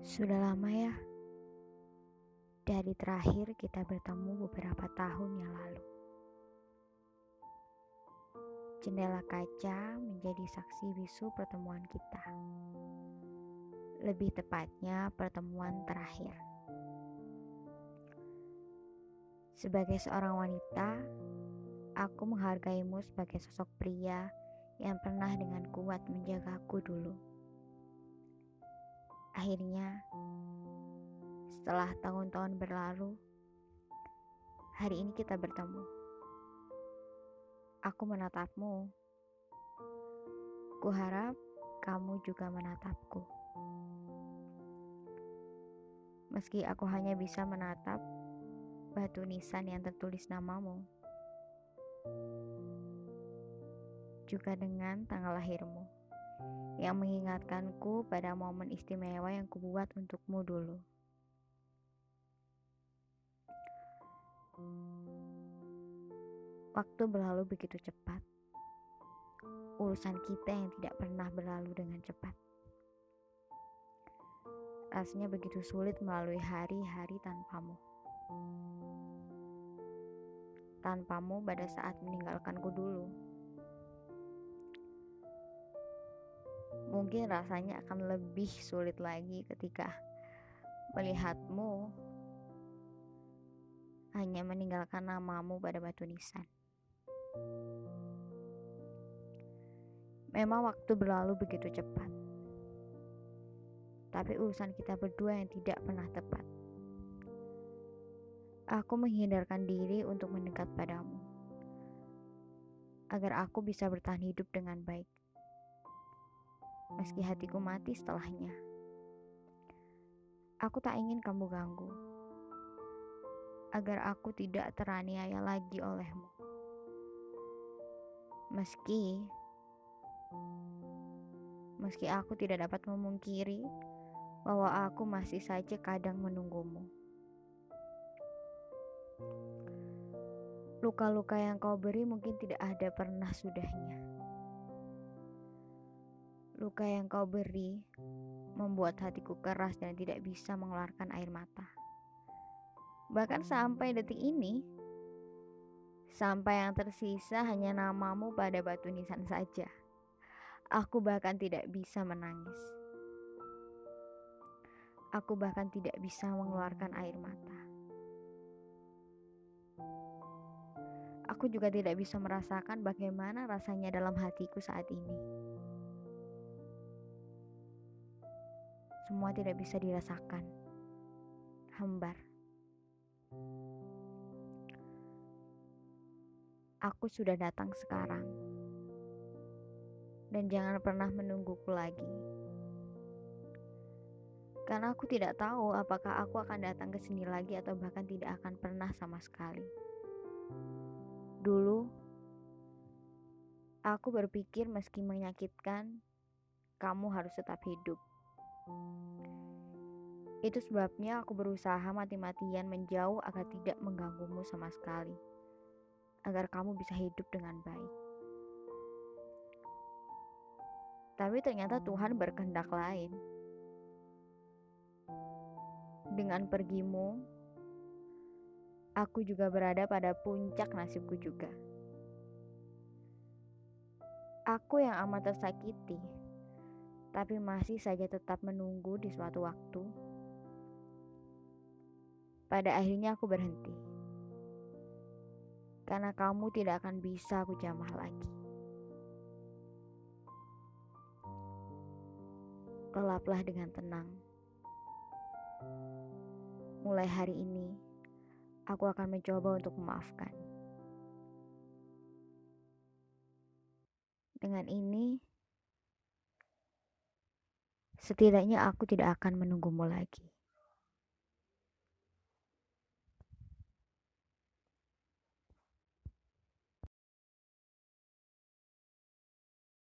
Sudah lama ya dari terakhir kita bertemu beberapa tahun yang lalu. Jendela kaca menjadi saksi bisu pertemuan kita. Lebih tepatnya pertemuan terakhir. Sebagai seorang wanita, aku menghargaimu sebagai sosok pria yang pernah dengan kuat menjagaku dulu. Akhirnya, setelah tahun-tahun berlalu, hari ini kita bertemu. Aku menatapmu. Kuharap kamu juga menatapku. Meski aku hanya bisa menatap batu nisan yang tertulis namamu juga dengan tanggal lahirmu yang mengingatkanku pada momen istimewa yang kubuat untukmu dulu. Waktu berlalu begitu cepat. Urusan kita yang tidak pernah berlalu dengan cepat. Rasanya begitu sulit melalui hari-hari tanpamu. Tanpamu pada saat meninggalkanku dulu. Mungkin rasanya akan lebih sulit lagi ketika melihatmu hanya meninggalkan namamu pada batu nisan. Memang waktu berlalu begitu cepat. Tapi urusan kita berdua yang tidak pernah tepat. Aku menghindarkan diri untuk mendekat padamu. Agar aku bisa bertahan hidup dengan baik meski hatiku mati setelahnya. Aku tak ingin kamu ganggu, agar aku tidak teraniaya lagi olehmu. Meski, meski aku tidak dapat memungkiri bahwa aku masih saja kadang menunggumu. Luka-luka yang kau beri mungkin tidak ada pernah sudahnya. Luka yang kau beri membuat hatiku keras dan tidak bisa mengeluarkan air mata. Bahkan sampai detik ini, sampai yang tersisa hanya namamu pada batu nisan saja. Aku bahkan tidak bisa menangis. Aku bahkan tidak bisa mengeluarkan air mata. Aku juga tidak bisa merasakan bagaimana rasanya dalam hatiku saat ini. Semua tidak bisa dirasakan. Hambar. Aku sudah datang sekarang. Dan jangan pernah menungguku lagi. Karena aku tidak tahu apakah aku akan datang ke sini lagi atau bahkan tidak akan pernah sama sekali. Dulu, aku berpikir meski menyakitkan, kamu harus tetap hidup. Itu sebabnya aku berusaha mati-matian menjauh agar tidak mengganggumu sama sekali. Agar kamu bisa hidup dengan baik. Tapi ternyata Tuhan berkehendak lain. Dengan pergimu, aku juga berada pada puncak nasibku juga. Aku yang amat tersakiti tapi masih saja tetap menunggu di suatu waktu. Pada akhirnya aku berhenti. Karena kamu tidak akan bisa aku jamah lagi. Lelaplah dengan tenang. Mulai hari ini, aku akan mencoba untuk memaafkan. Dengan ini, Setidaknya aku tidak akan menunggumu lagi.